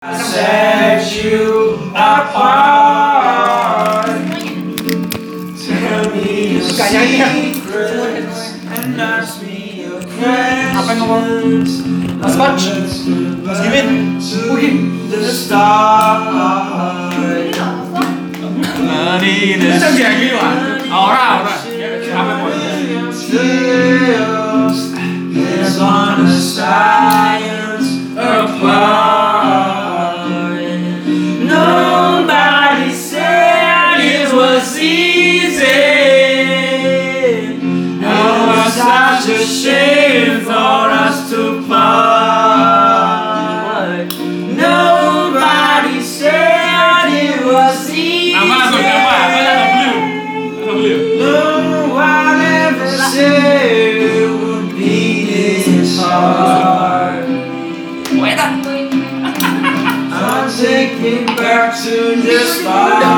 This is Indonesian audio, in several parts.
I set you apart. Tell me your secrets and ask me your questions. Let's. Let give it. Okay. The stars. Money soon just find.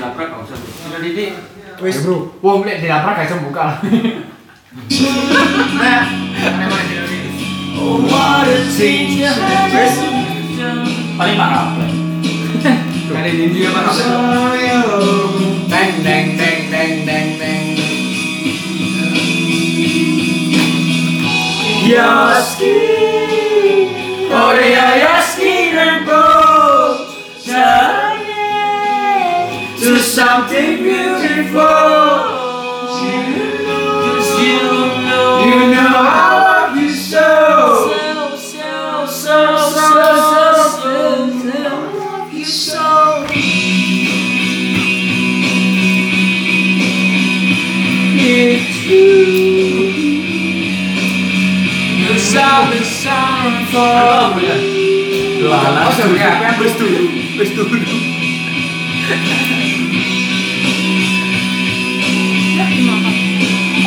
Dilabrak gak usah. Cina didik. Wis bro, wong lek dilabrak gak iso buka. Nah? Oh, what a have. Paling parah. Kan ini dia yellow. Deng deng deng deng deng deng. Your skin, oh yeah, your Wis dulu, wis dulu.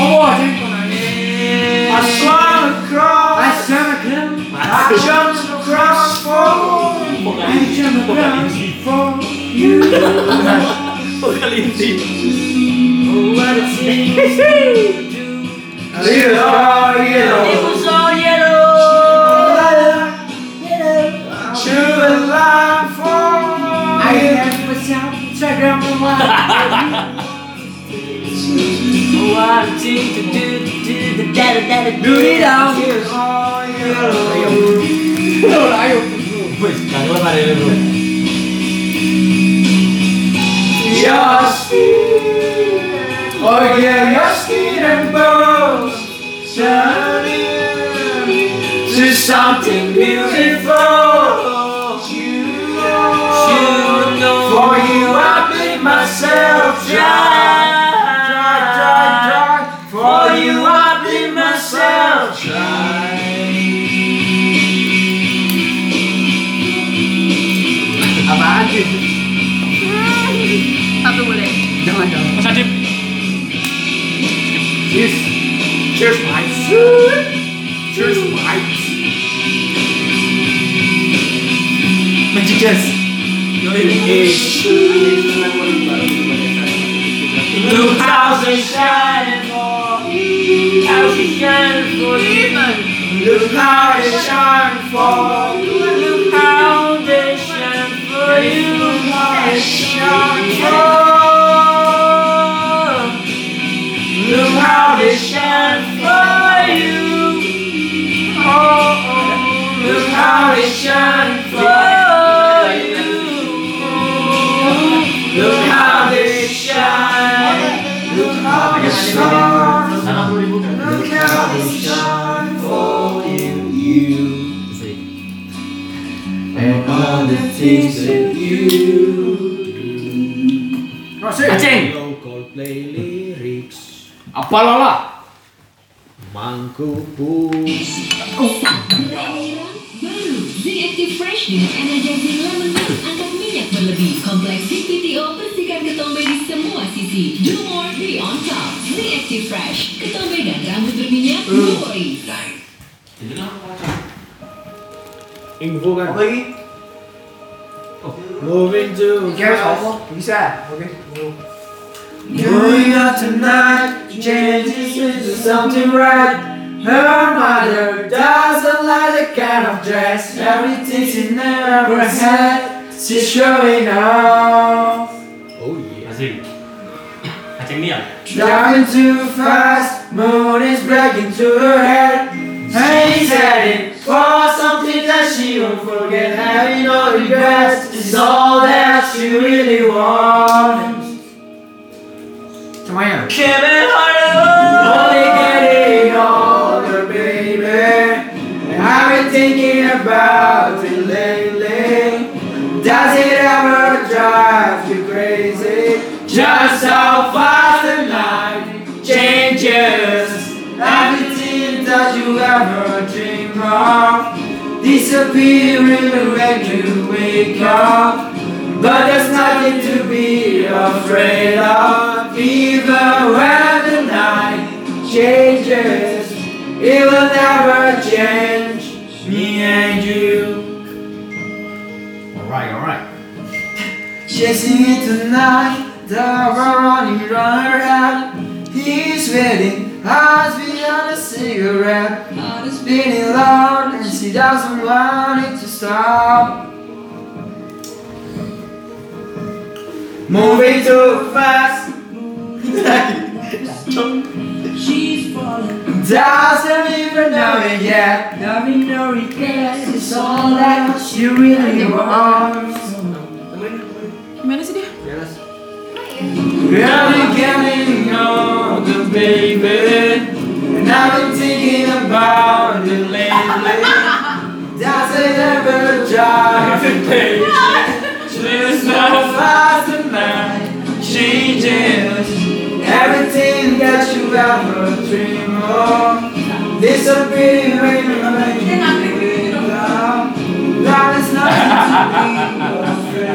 Oh, I swam across. I Asal kan. I jumped across for I jump across for you. Oh, what it seems to do. It was all yellow. It was all yellow. True and line for I have myself Instagram what it to do. Do the da da da do it all. Wis, jangan lupa ada dulu. Your skin, oh yeah, your skin and bones turning to something beautiful. You know, for you I bleed myself dry, Apaan sih? Tapi boleh. Jangan jangan. Mas Adip. Cheers. Cheers, mates. Cheers, mates. Magic Jazz. How they shine for you. How shine for you. Look how they shine for you. Look how they shine for you. Look how they shine for Look how they shine for you. Oh, oh. look how they shine for Masih. Aceng. Coldplay lyrics Apa lala? Mangku pus Baru, Zinc Active Fresh dengan energizing lemon angkat minyak berlebih. Kompleks CPTO bersihkan ketombe di semua sisi. Do more, be on top. Zinc Active Fresh, ketombe dan rambut berminyak, no worries. Info kan Apa lagi? Moving to Guys, apa? Bisa. Oke. Going out tonight changes into something right. Her mother doesn't like the kind of dress. Everything she never had, she's showing off. Oh yeah Asik. Aceng Nian. Driving too fast, moon is breaking to her head. And he's heading for something that she won't forget, having no regrets is all that she really wants. Come on. Kevin Harlow. Only getting older, baby. And I've been thinking about it lately. Does it ever drive you crazy? Just how fast the night changes. Everything that you ever dream of disappearing when you wake up. But there's nothing to be afraid of, even when the night changes. It will never change me and you. Alright, alright. Chasing it tonight, the running run around. He's waiting, eyes beyond a cigarette. Heart is beating loud, and she doesn't want it to stop. Moving too fast, She's falling. doesn't even know it yet. Having no regrets, it's all that she really wants. Gimana sih dia? Really it lately. Does it ever drive you crazy? Just so fast and night changes. Everything that you ever dream of disappearing when you wake up. That is nothing to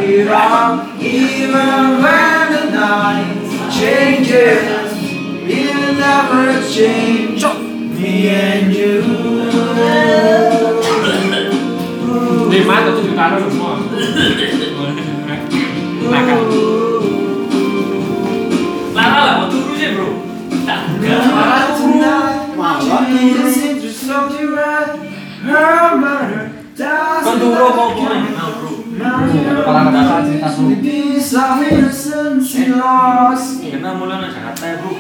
be afraid of, even when the night changes. It'll never change me and you. They might have to battle with. Quando o robô põe Kepala kata cerita Piece of innocence she lost. Kena mula na Jakarta ya bro.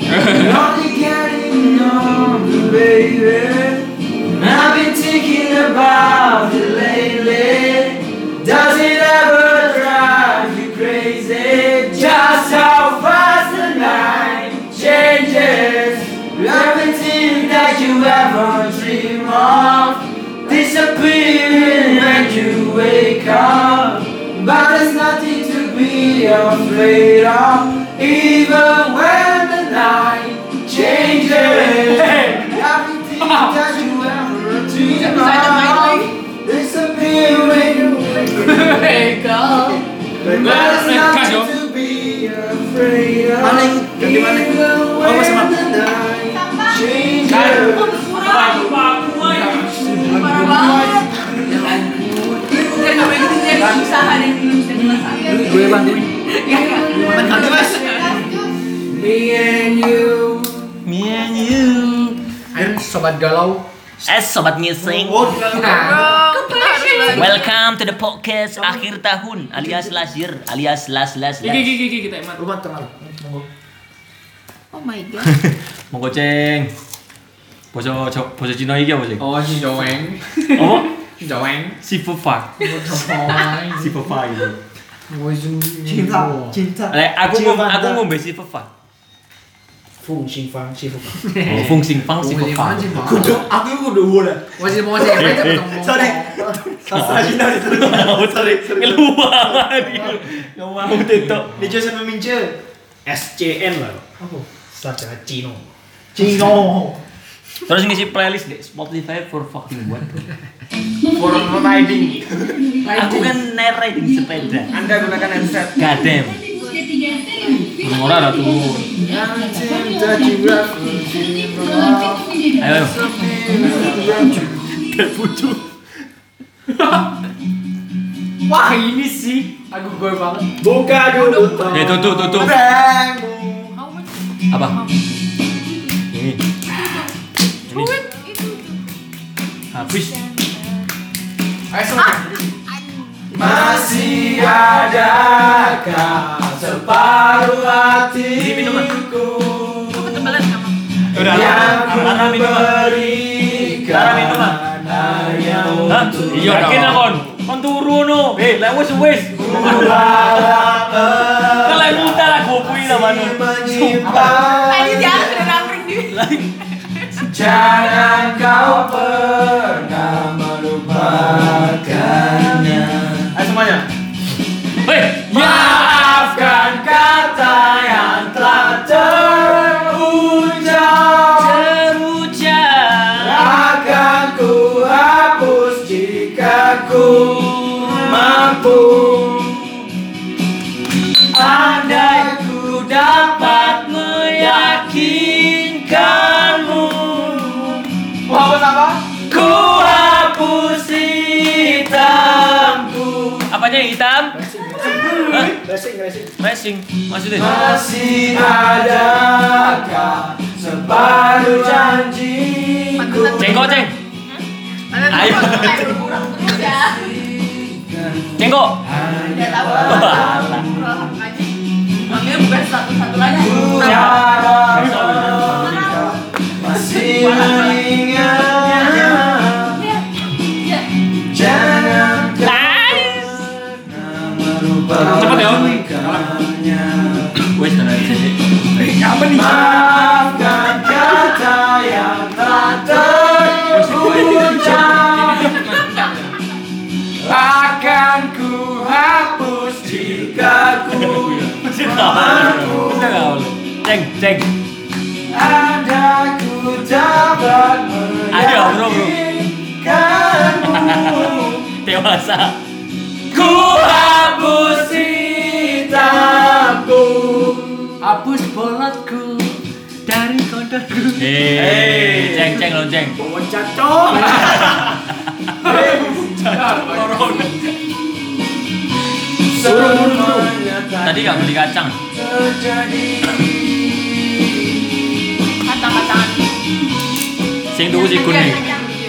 I've been thinking about it lately. Does it ever drive you crazy? Just how fast the night changes. Everything that you ever dream of disappearing when you wake up. But there's nothing to be afraid of, even when the night changes. Everything that you ever dream of disappear when you wake up. But there's nothing to be afraid of, Mana ini? Ganti mana? even Oh, when usaha deh belum bisa dimasakin. Gue bantuin. Ya ya. Bantu mas. Me and you. Me and you. Ayo sobat galau. Eh sobat ngising. Oh, Welcome to the podcast akhir tahun alias last year alias last last last. gigi gigi kita emat. Rumah tengah. Monggo. Oh my god. Monggo ceng. Boso jo- boso Cina iki apa sih? Oh, si Joeng. Apa? Joeng. Si Fufa. Si Fufa itu. cinta, cinta. Eh, aku mata. aku ngombe si Fufa. Fung Xing Fang, si Fung. Oh, Fung Sing Fang si Fufa. Kudu, aku kudu boleh. Masih mau sih. Sorry. Sorry, sorry. Keluar. Yang mau tetok. Ini Joseph memince. SCN lah. Apa? Sarjana Cino. Cino. Terus ngisi playlist deh Spotify for fucking what? For riding. Aku kan riding sepeda. Anda gunakan headset. Gadem. Orang ada tuh. Ayo. Wah ini sih. Aku gue banget. Buka dulu Eh tutup tutup. topengmu. Apa? Adakah separuh hatiku. Yang ku berikan hanya untuk Iya yakin lah kon. Kon turu no. Eh, lah Kalau yang muda lah gopui lah mano. dia nangkring di. Jangan kau pernah melupakannya. Ayo semuanya. ku mampu. Andai ku dapat meyakinkanmu. Ku apa? Ku hapus hitamku. Apanya hitam? Racing, racing Racing, maksudnya? Masih adakah separuh janjiku? Cengko, ceng. Ayo. Ya. Cengkok. Udah tahu. Ambil bukan satu-satu lagi. Mereka masih Dewasa. Ku hapus hitamku Hapus bolotku dari kodokku Hei, ceng, ceng, lonceng. Loncat, cok. Semuanya Tadi gak beli kacang. terjadi Kata-kataan. Sing tuku si kuning.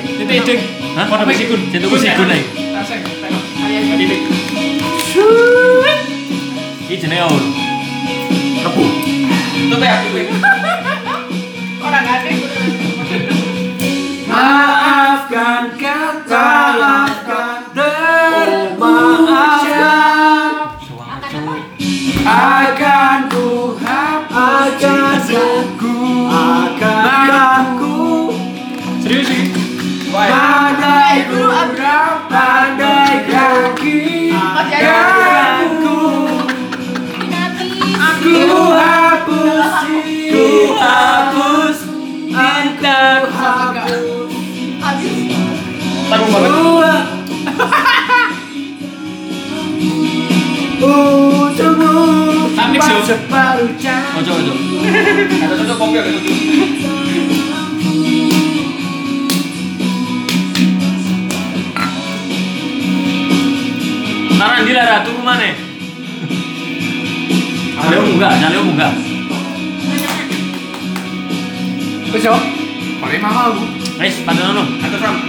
Itu edeng. Hah? Mau namanya si kun. Sing tuku si kuning. Raseng. Kalian Ini. Iki jenenge Separuh jam Ojo, ojo. Ada cocok kopi ada cocok. Naran di lara turu mana? Saleo munggah, saleo munggah. Wes yo. Paling mahal bu. Wes, pantun ono. Ada sam.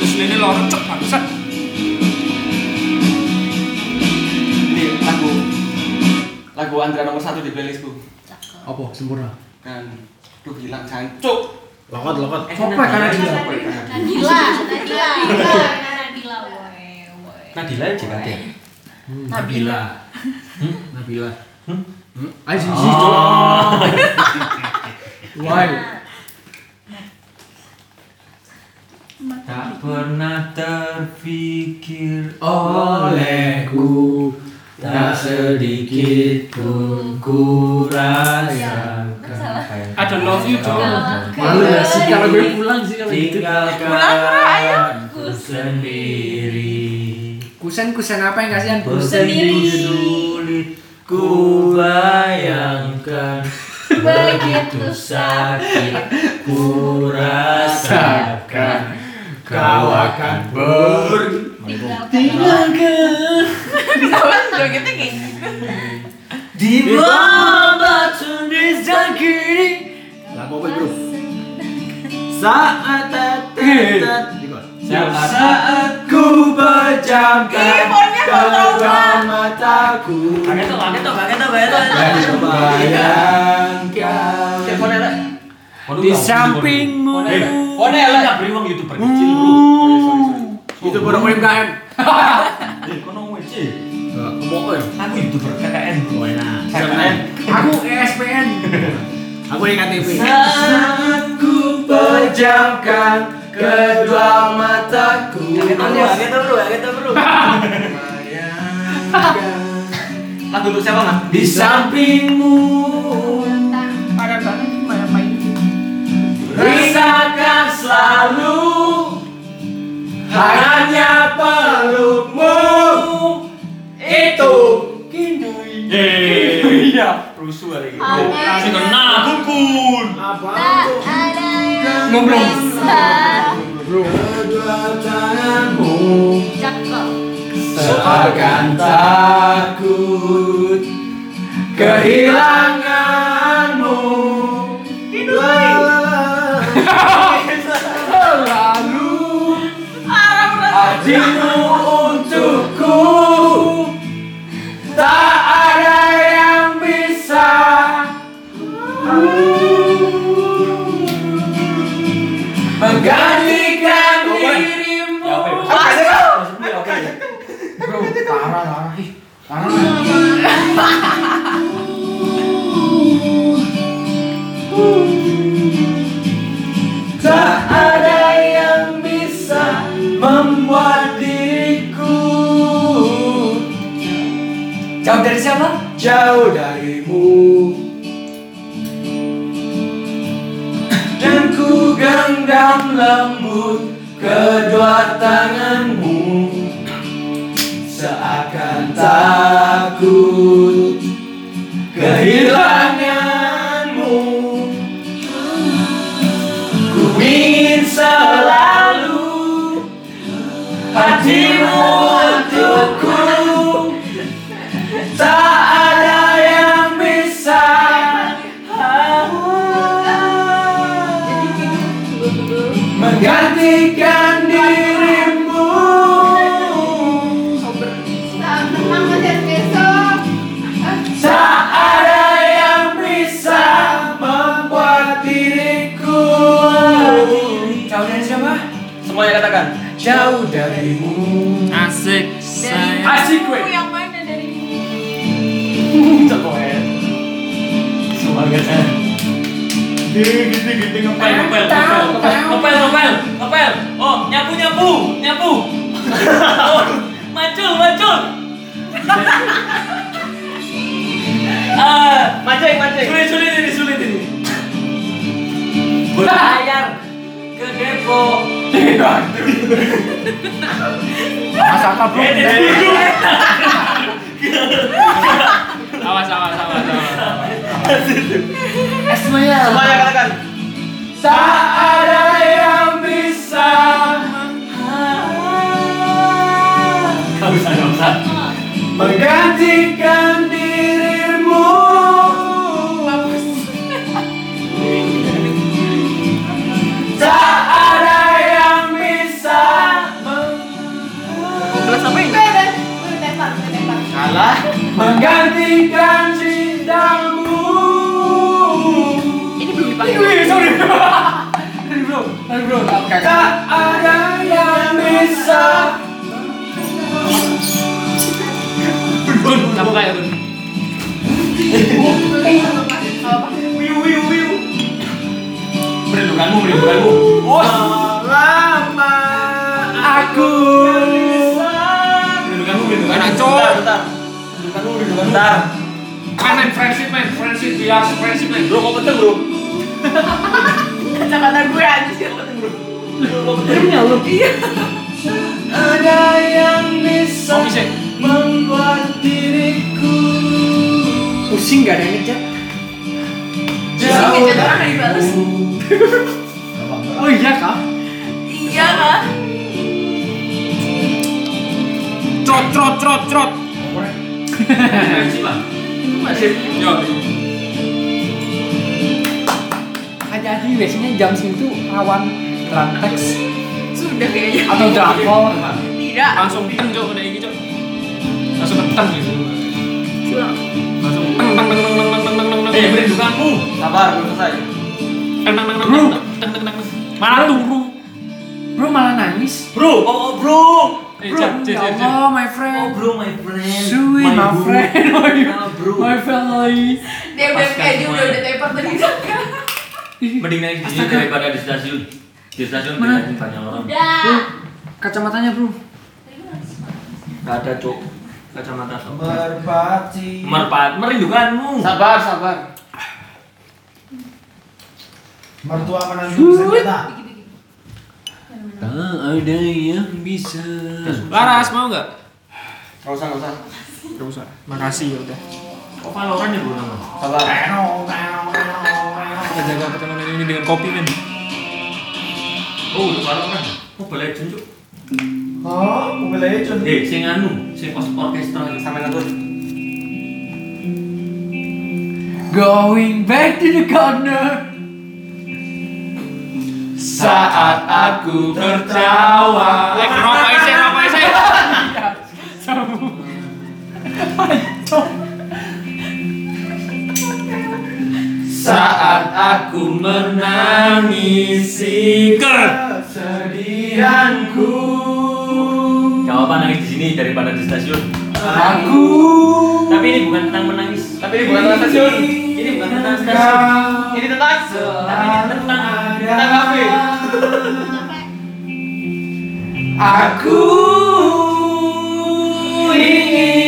Terus ini lorong lagu Andra nomor satu di playlistku Apa? Sempurna. kan tuh hilang jancuk Lokot, lokot. Sopo karena dia Nabila, Nabila, Nabila, Nabila, woy, woy. Nadila JKT. Nabila. Nabila. Hmm? Ayo sih. Why? Tak pernah terfikir olehku Tak sedikit pun ku rasakan. Ada love you dong. Malu ya sih kalau gue pulang sih kalau gitu. Tinggalkan ku sendiri. Kusen-kusen apa yang kasihan? Sendiri. Sulit ku bayangkan. Begitu sakit ku rasakan. Kau akan pergi Tinggalkan jogetnya kayak gitu. Di bawah batu nisan kiri Lah mau apa bro? Saat. Saat ku pejamkan kontrol kedua mataku tuh, tuh, tuh, tuh. Bayangkan Di sampingmu Oh, beri uang youtuber kecil. Itu baru mau MKM. Eh, kono ya? Aku youtuber KKN. Oh enak. KKN. Aku ESPN. Aku yang KTP. Saat ku pejamkan kedua mataku Bro, kaget tuh, Bro. lagu untuk siapa mas Di sampingmu Ada banget gimana main Rasakan selalu hanya pelukmu. Itu kini Iya, rusuh lagi si kena. kumpul pun. Abang Ngomong. Kedua tanganmu. Seakan takut kehilanganmu. Kinduy. 金乌 jauh darimu. Dan ku genggam lembut kedua tanganmu. Seakan takut Semangat Gitu-gitu Ngepel, ngepel, ngepel, ngepel, ngepel, ngepel. Oh, nyapu, nyapu, nyapu. Oh, macul, macul. Ah, Mancing, mancing. sulit, sulit ini, sulit ini. Berlayar ke. Mas bro? Eh, dulu. Awas, awas, awas, awas. Semuanya katakan. Tak ada yang bisa gak usah. Menggantikan dirimu Tak ada yang bisa Belas apa ini? Salah. Menggantikan cintamu Dipakai. Wih, sorry Tadi bro, tadi bro Tak ada yang bisa Gun, kamu kayak. Apa? Wiu, wiu, wiu. Merindukanmu, merindukanmu. Lama aku Merindukanmu, merindukanmu. Anak Bentar, bentar. Rindukanmu, rindukanmu. Bentar. Man, man, friendship, man, friendship, biar friendship, man. Bro, kok penting, bro? Kata-kata gue aja sih. Ada yang bisa membuat diriku Pusing gak ada yang ngechat? Jauh ngechat orang yang dibales. Oh iya kah? Iya kah? Trot, trot, trot, trot. Masih. Yo. Hati-hati biasanya jam segitu rawan teks Sudah kayaknya. atau drakor. Tidak. Langsung teng, cok, udah ini, cok. Langsung keteng gitu. Langsung teng, teng, teng, teng, teng, teng, teng, teng, Eh. Sabar, belum selesai. Teng, teng, teng, teng, teng, teng, teng, teng. Mana tuh, bro? Bro malah nangis. Bro, oh, oh, bro. Eh, Bro, ya. Allah, my Oh, friend. bro, my friend. Sweet, my bro. friend. My, bro. my family. Dia udah kayak dia udah udah tepar tadi. Mending naik di sini daripada di stasiun. Di stasiun Mana? kita banyak orang. Udah. Kacamatanya, bro. Gak ada, cok. Kacamata. Merpati Merpat, merindukanmu. Sabar, sabar. Mertua menantu senjata Tak ada yang bisa. Laras, mau nggak? Gak usah, gak usah. Gak usah. Makasih, ya udah. Oh, Valorant ya, bro, nama. Sabar. Kita jaga pertemanan ini dengan kopi, men. Oh, udah Valorant. Mobile Legends, cok. Oh, Mobile Legends. Eh, sing anu, sing os orkestra Sampai nonton. Going back to the corner Saat aku tertawa Eh, rokok isi, rokok isi. Saat aku menangisi kesedihanku apa nangis di sini daripada di stasiun. Aku Tapi ini bukan tentang menangis. Tapi ini bukan tentang stasiun. Ini bukan tentang stasiun. Ini tentang Tapi ini tentang tentang kafe. Aku ingin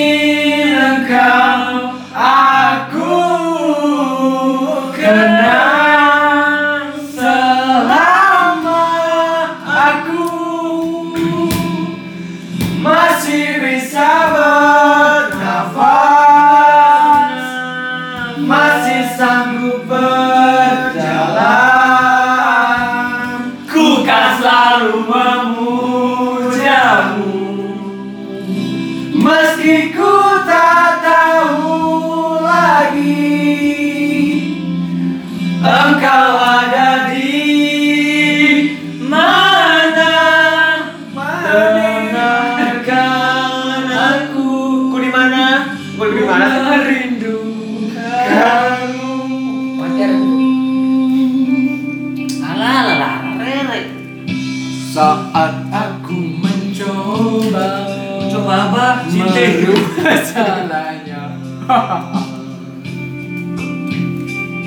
apa? Cinta. merubah caranya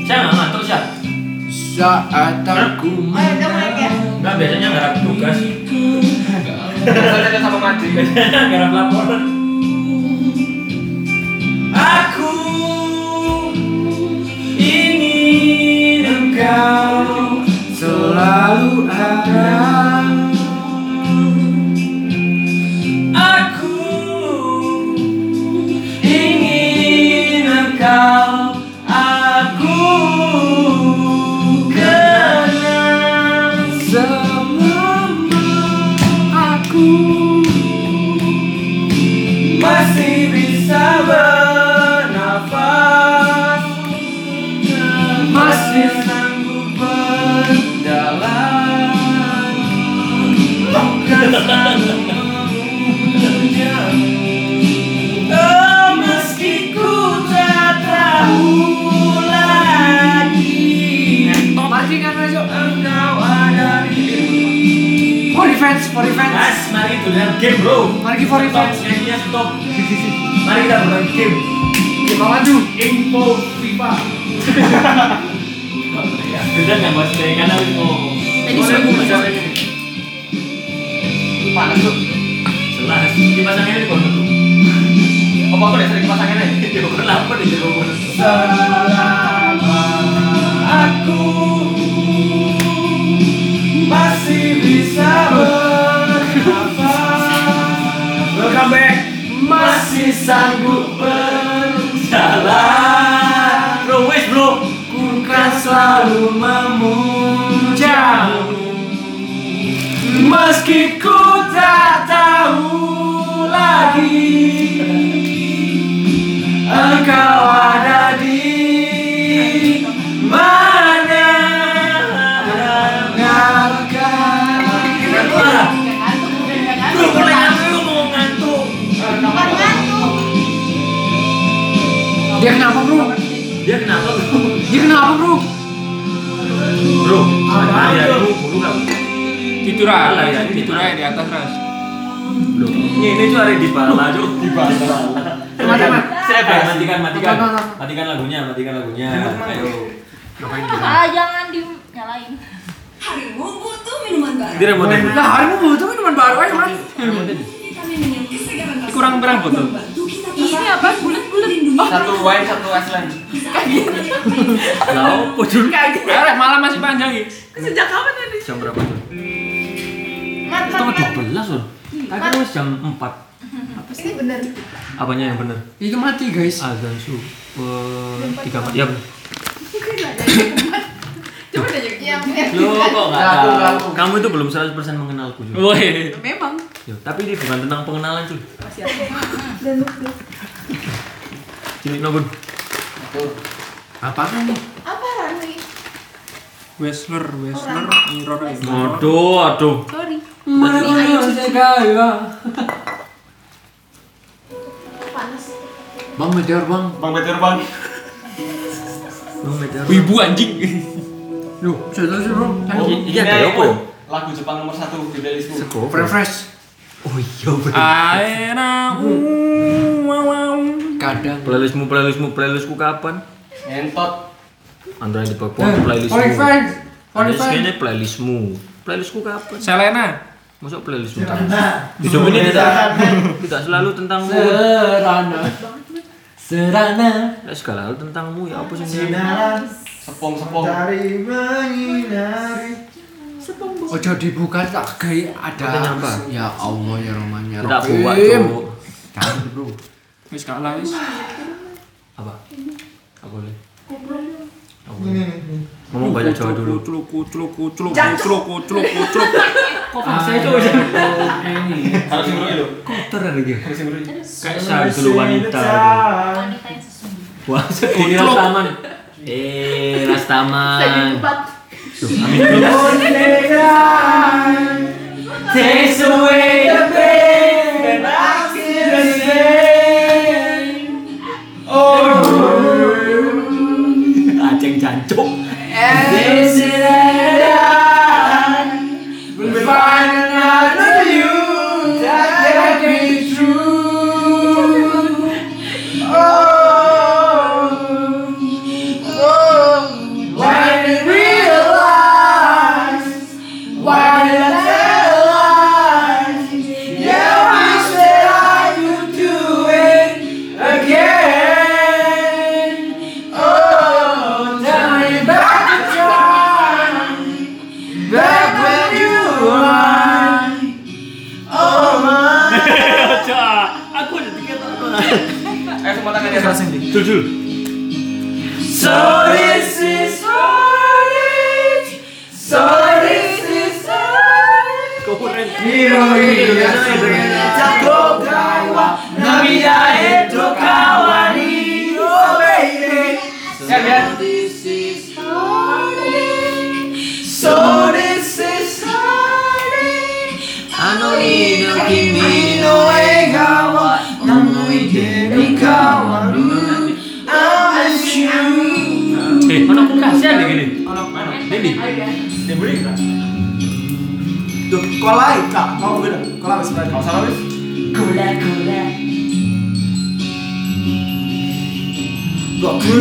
Saya nggak ngantuk sih. saat aku Ayo, udah mulai ya. Enggak biasanya tugas. Biasanya sama. Biasanya laporan. Aku ingin engkau selalu ada. Kita lihat game bro. Mari defense. nyanyinya stop. Mari kita bermain game. Gimana tuh? Info FIFA. Beda nggak mas? Karena harus ngomong. Tadi sudah Panas tuh. Jelas. Dipasangin di bawah tuh. Apa aku udah sering pasangin aja? Di bawah lapar di bawah. selama aku masih bisa bernafas masih sanggup berjalan Bro, wes bro. ku kan selalu memujamu meski ku tak tahu lagi engkau Tidur aja, ya. tidur aja di atas ras. Bro, ini ini tuh ada di bala, Cuk. Di. Silakan matikan, matikan. Nonton. Matikan lagunya, matikan lagunya. Ayo. Ah, jangan dinyalain. Harimu butuh minuman baru. Ini remote Lah, hari mau butuh minuman baru aja kesegaran rasa. Kurang berang kita Ini apa? Bulat-bulat. Satu wine, satu Iceland. Lau, pojul. Eh, malam masih panjang ya. Sejak kapan tadi? Jam berapa tuh? Mat, Itu mat, mat. 12 loh. Tadi kan masih jam 4. Ini bener. Apanya yang benar? Itu mati guys. Azan su. Tiga empat. Ya. bener. Coba deh. Yang Lo kok nggak Ngaku, tahu? ngaku. Kamu itu belum 100% mengenalku juga. Woi. Memang. Yo, tapi ini bukan tentang pengenalan cuy. Cilik nobun. Nih? Apa nih? Wrestler, wrestler, mirror itu. Aduh, aduh. Sorry. Panas. Bang Meteor bang. Bang Peter Bang. Bang Meteor. Wibu anjing. Duh, saya tahu sih bro. Iya, ada apa ya? Lagu Jepang nomor satu di playlistmu. Seko. Fresh fresh. Oh iya, bener. Aena. Wow. Kadang. Playlistmu, playlistmu, playlistku kapan? Ngentot. Antara di Eh, Papua playlistmu. Five. sekene playlistmu. Playlistku kapan? Selena. Masuk playlistmu terus. Hidup ini tidak tidak selalu tentangmu. Serana. Serana. Ya, segala hal tentangmu ya apa sih? Sepong-sepong. Dari menyinari. Ojo dibuka tak kayak ada apa? Ya Allah ya Rahman ya Tidak buat tuh. Jangan bro. Wis kalah wis. Apa? Apa boleh? Ngomong banyak Jawa dulu. Culuk, culuk, culuk, culuk, culuk, culuk. Kok saya itu Harus yang dulu. kotor lagi. Harus yang dulu. Kayak saya dulu wanita. Wanita yang sesungguhnya. Wah, ini Rastaman. Eh, Rastaman. Amin. Takes away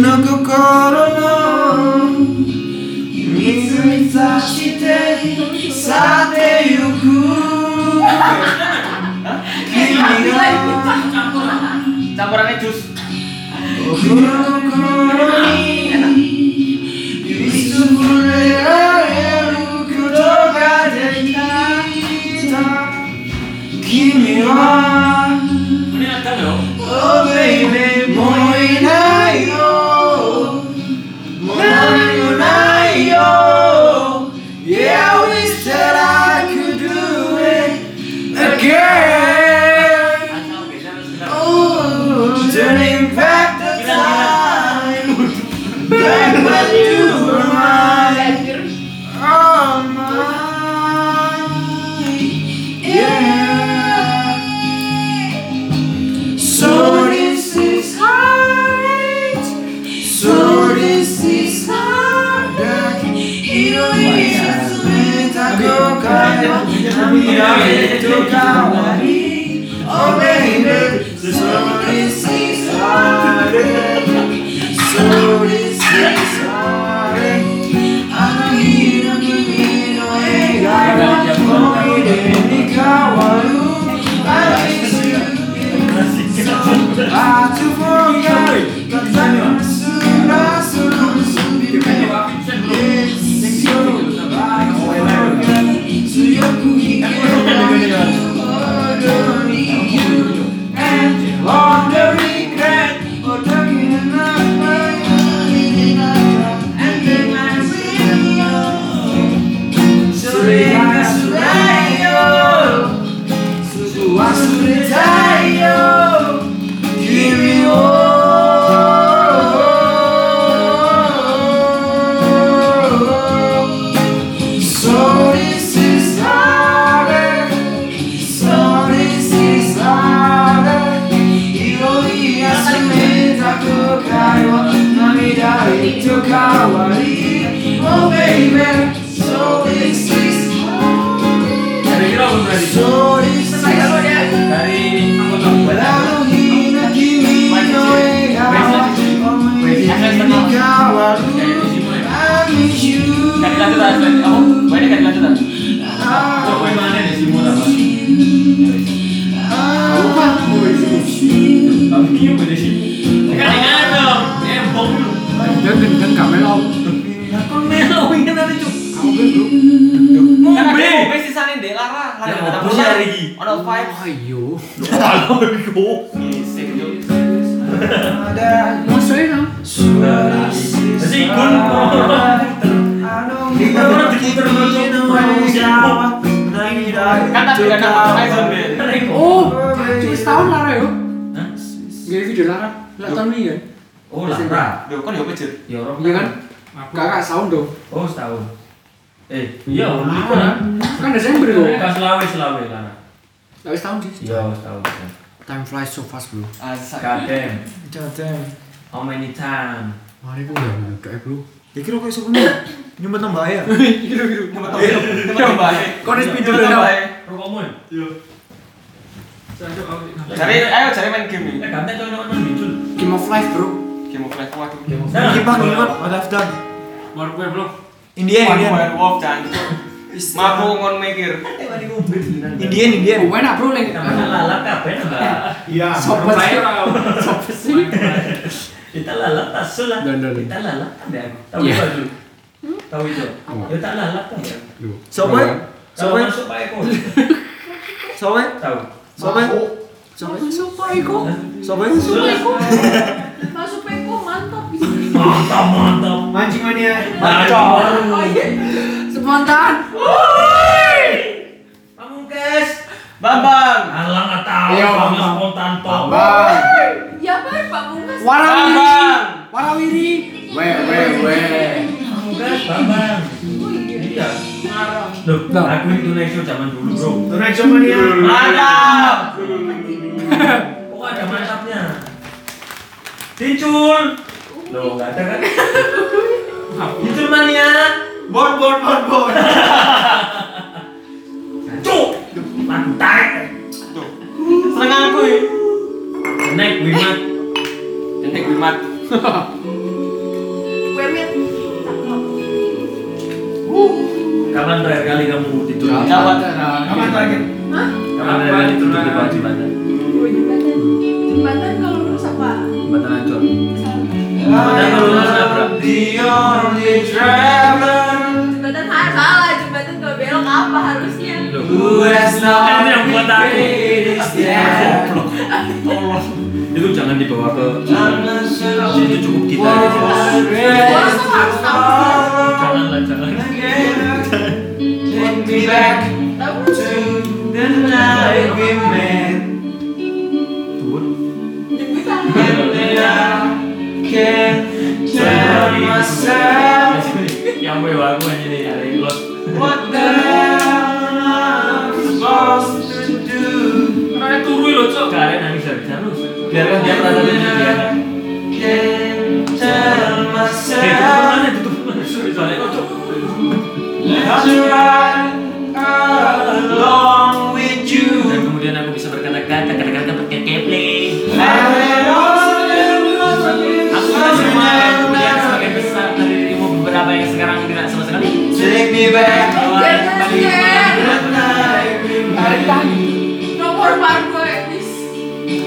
の心の水に刺して去ってゆく君が jus. lá Lah tahun ini kan? Oh, Lara. Duh, kan yo pecet. Ya orang Iya kan? Kakak setahun dong. Oh, setahun. Eh, iya, itu kan. Kan Desember kok. Kan selawe selawe Lara. Tapi setahun sih. Iya, setahun. Time flies so fast bro. Asa. Goddamn. Jajang. How many time? Mari bro ya kayak bro. Ya kira kok iso ngono. Nyumpet nang bahaya. Gitu gitu. Nama tahu. Nama baik. Kau nih speed Nama dulu baik. Rokokmu ya? Iya. Cari ayo cari main game Eh, ini. ganti cowok nonton bicul. Game of life bro. Game of life waduh. Nah, Kipak kipak what I've done. Baru gue belum. Indian Indian. werewolf jancuk. Mampu ngon mikir. Indian Indian. Oh, enak bro lagi. Lalap kabeh enggak. Iya. Sopo sih? Sopo sih? Kita lalap tasul lah. Dan, dan. Kita lalap kan deh aku. Tahu Iya. itu. Tahu itu. Ya tak lalap kan. ya. Sopo? Sopo? kok. Sopo? Tahu. Sopo? Sopo? Sopo iko? Sopo? Masuk peko mantap. Mantap mantap. Mancing mania. Mantap. Spontan. Pamungkas. Bambang. Alang tahu. Iya, Bambang. spontan toh. Bang. Ya apa Pak Bungkas? Warawiri. Bambang. Warawiri. We we we. Pamungkas Bambang. Iya. Loh, Loh. aku itu next show zaman dulu bro. Tonight Show mania. Mantap. Kok ada mantapnya? Tincul. Loh, nggak ada kan? Tincul mania. Bon bon bon bon. Cuk. Mantap. Tuh. Seranganku ya. Naik wimat. Jentik bimat. Itu jangan dibawa ke itu cukup kita aja. Orang tuh harus tahu. Jangan lah, jangan.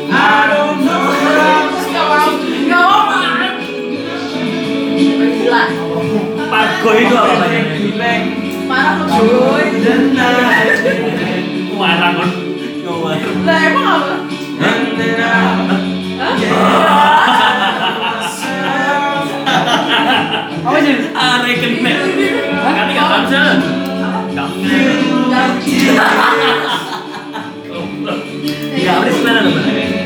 I don't know how Gak mau. Gak mau. Gila. Pargo itu apa namanya? Marah lo cuy. Warang kan? Lah emang apa? Apa sih? Ah, reken nih. Kami nggak bisa. Kami. Ya, apa sih mana namanya?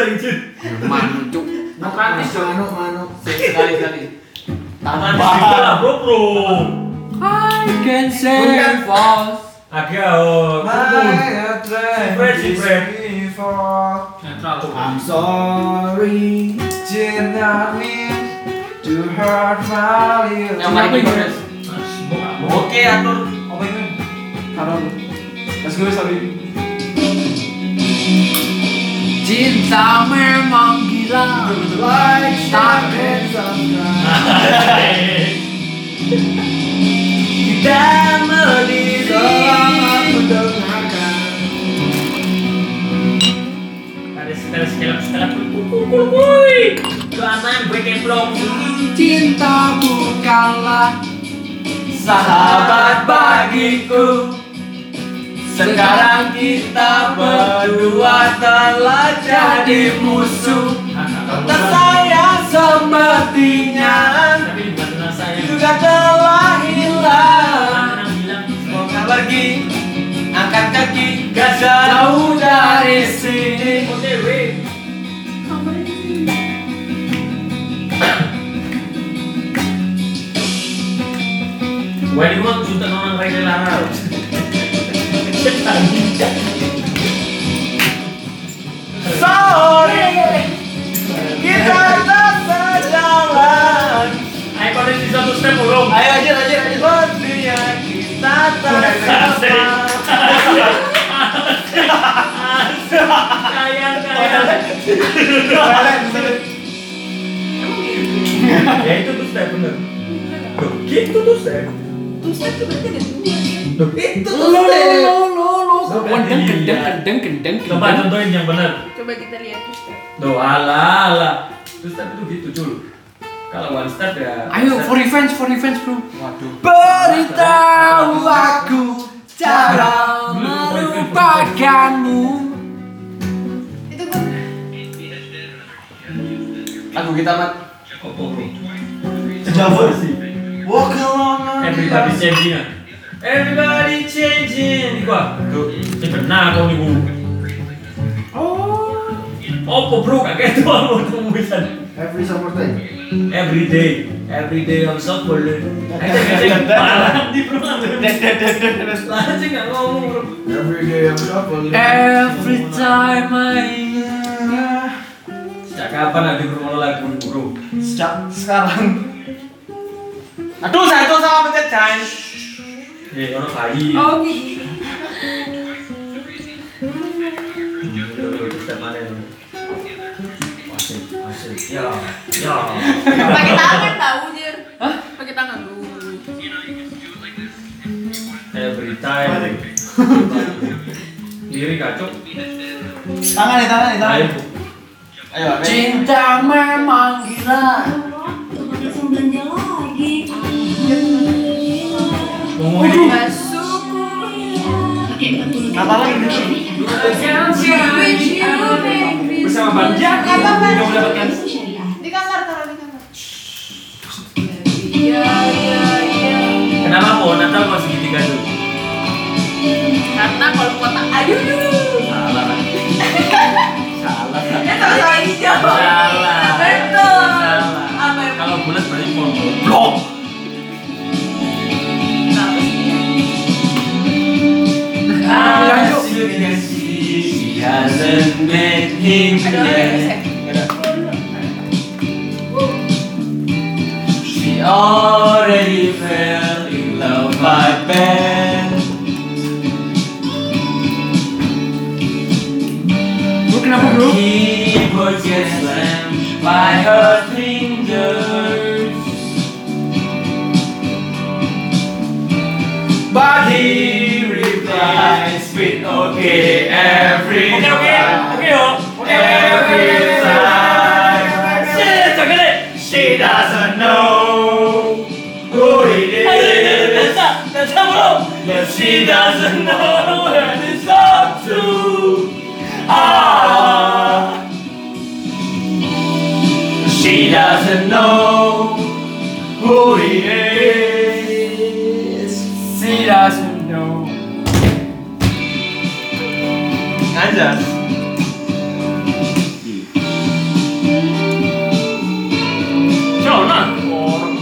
suara itu. Manuk cuk. Manuk, manuk, manuk. Sekali sekali. Tangan lah bro bro. I can say false. Agak oh. Fred, si Fred. I'm sorry, did not mean to hurt my little Yang mana ini, Guys? Oke atur. Apa ini? Lu. Let's go, sorry. Cinta memang gila. Like, and subscribe. Kita berdiri. Selamat mendengarkan. Ada setelah kul kul kuy. Lu aman gue kemplong. Cinta bukanlah Sahabat bagiku. Sekarang kita berdua telah jadi musuh. Tersayang saya. juga telah hilang. Mau pergi, angkat kaki, gak jauh dari sini. Gue di rumah juta orang rela lara. Sorry, kita tak sejalan. Ayo koneksi satu step belum? Ayo aja, aja, aja. Sepertinya kita tak sama. Kayang kayang. Ya itu tuh step bener. Gitu tuh step. Terus itu berarti ada dua. Loh, itu tuh step. Lo kendeng kendeng Iya. kendeng kendeng Coba contohin yang benar. Coba kita lihat step. Tuh, ala ala. Step itu gitu dulu. Kalau one step ya. ayo for revenge for revenge bro Waduh. beritahu aku cara melupakanmu Itu kan lagu kita mat Apa bro? Java sih. Walk along on Everybody changing ah. Everybody changing. Iku ah. Tuh. Ini benar kau nih bu. Oh, Apa bro kakek itu mau tumusan. every summer day. Every day, every day I'm suffering. Parah di bro. Lanjut nggak ngomong bro. Every day I'm shuffling. every time I Sejak kapan ada bro lagu bro? Sejak sekarang. Aduh, satu sama pencet Chan. Eh, orang bayi. Oh masih. Ya, ya. Pakai tangan tahu Jir. Hah? Pakai tangan lu. Every time. Lirik kacau. Tangan nih, tangan nih, tangan. Ayo. ayo cinta memang gila Ngomongin. Apa lagi bersama Bang Jack Apa, Bang? yang mendapatkan Di kamar taruh di kamar. Kenapa pohon Natal kok segitiga tuh? Karena kalau kotak aduh dulu. Salah? Salah. Ya hijau. Salah. Betul. Salah. Kalau bulat berarti pohon goblok. As you can see, she hasn't met him Ada orang yang bisa. yet. She already fell in love by Ben. bro kenapa bro Keyboard gets slammed by her fingers. But he replies with okay every oke oke yo. Oke Every time. Shit, jangan deh. She doesn't know who it is. Dansa, dansa bro. But she doesn't know that it's up to. Ah. She doesn't know who he is. aja. Jonah orang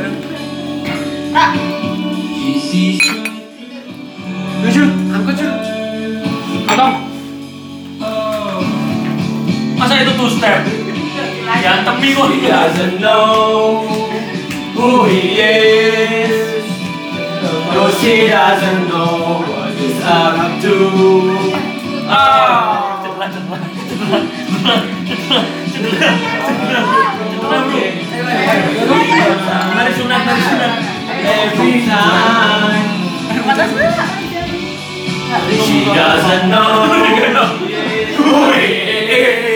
ayo? Ah. Masa itu two step? Yang tepi kok He doesn't know who he is. No, she doesn't know what he's up to. Ah. Mari sunat, mari sunat. Every night. She doesn't know who he is.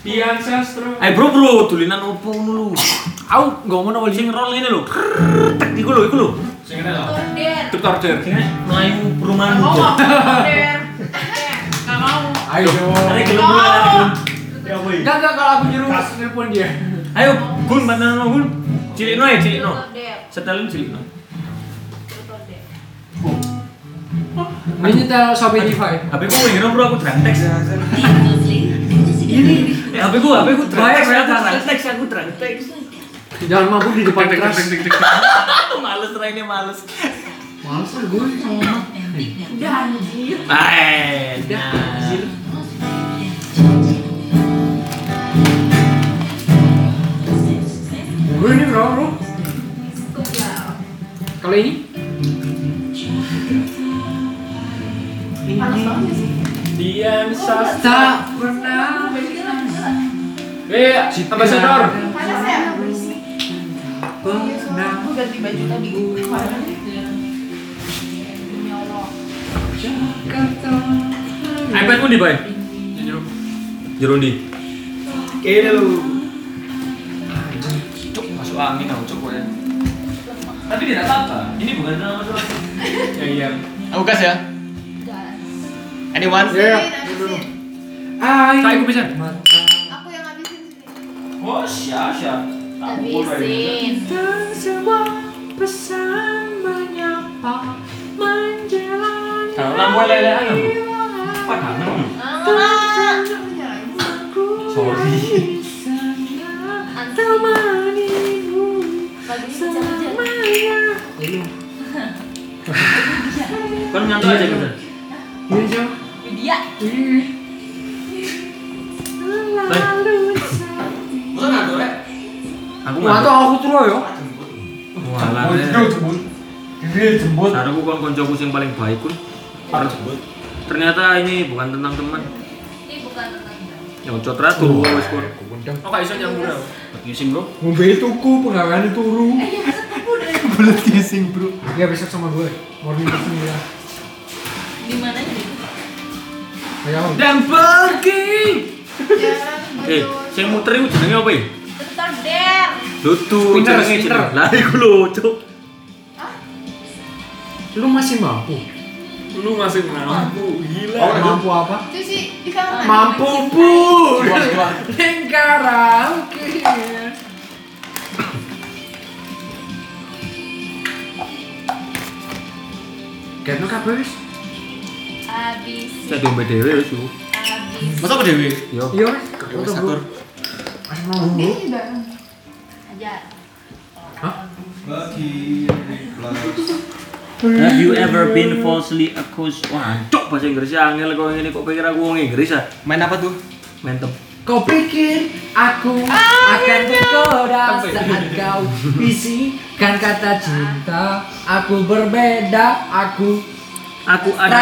Biang sastro. Ayo bro bro, tulinan opo ngono lho. Aku nggak mau nawal Sing roll ngene lho. Tek iku lho, iku lho. Sing ngene lho. order. Truk order. Perumahan. Mau order. Nggak mau. Ayo. Ada gelem mulai ada gelem. Ya woi. Enggak enggak kalau aku nyuruh telepon dia. Ayo, Gun, mana no, Gun? Cilikno ya, cilikno. Setelin cilikno. Ini nyetel Shopify. HP ku ngene bro, aku drag text. Ini. Eh, HP ku, HP ku drag Bayar, text, bayar, aku text. Jangan mabuk di depan kelas. Males ini males. Males lah gue sama. Udah anjir. Eh, Udah, anjir. Gue ini berapa bro? Kalau ini? Sih. Diam sas. Tak pernah. Eh, ambasador. Panas ya? Pernah. Aku ganti baju tadi. Jakarta. iPadmu di, Bay? Jero di. Kayaknya lu. Cuk, masuk angin aku cuk ya. Tapi tidak apa-apa. Ini bukan nama masalah. Ya iya. Aku gas ya. Gas. Anyone? Ya. Ayo. Saya aku bisa. Oh, siap. Habisin. Semua pesan menyapa menjelang Kalau lampu lele anu. Apa kangen? Ah, Sorry. temanimu. Kan nyantai aja gitu. Iya Jo. Widya. Tuh aku terus yo. Walah. jemput. Gede jemput. Saranku kon koncoku sing paling baik kun. Jemput. Ternyata ini bukan tentang teman. Ini bukan tentang Ya ucot ra turu wis kur. Oh, gak iso nyambung ya. Gising, Bro. Ngombe tuku penggawean turu. Belet kissing, Bro. Ya besok sama gue. Morning kissing ya. di mana ini? Ayo. Dan pergi. Eh, sing muter iku jenenge apa ya? Bentar, Der. Tuh jenenge spinner. jenenge. Lah iku lho, Cuk. Lu masih mampu? Lu masih mampu. Gila. Mampu apa? Itu sih di. Mampu pun. Lingkaran. Kayaknya kabeh wis. Habisin. Saya diombe dhewe wis lu. Masa aku dewi? Yo. Iya wis. Bro. Masih mau Ini. Have you ever been falsely accused? Wah, cok bahasa Inggrisnya angel kok ngene kok pikir aku wong Inggris ah. Main apa tuh? Mantep. Kau pikir aku akan tergoda saat kau bisikan kata cinta Aku berbeda, aku Aku ada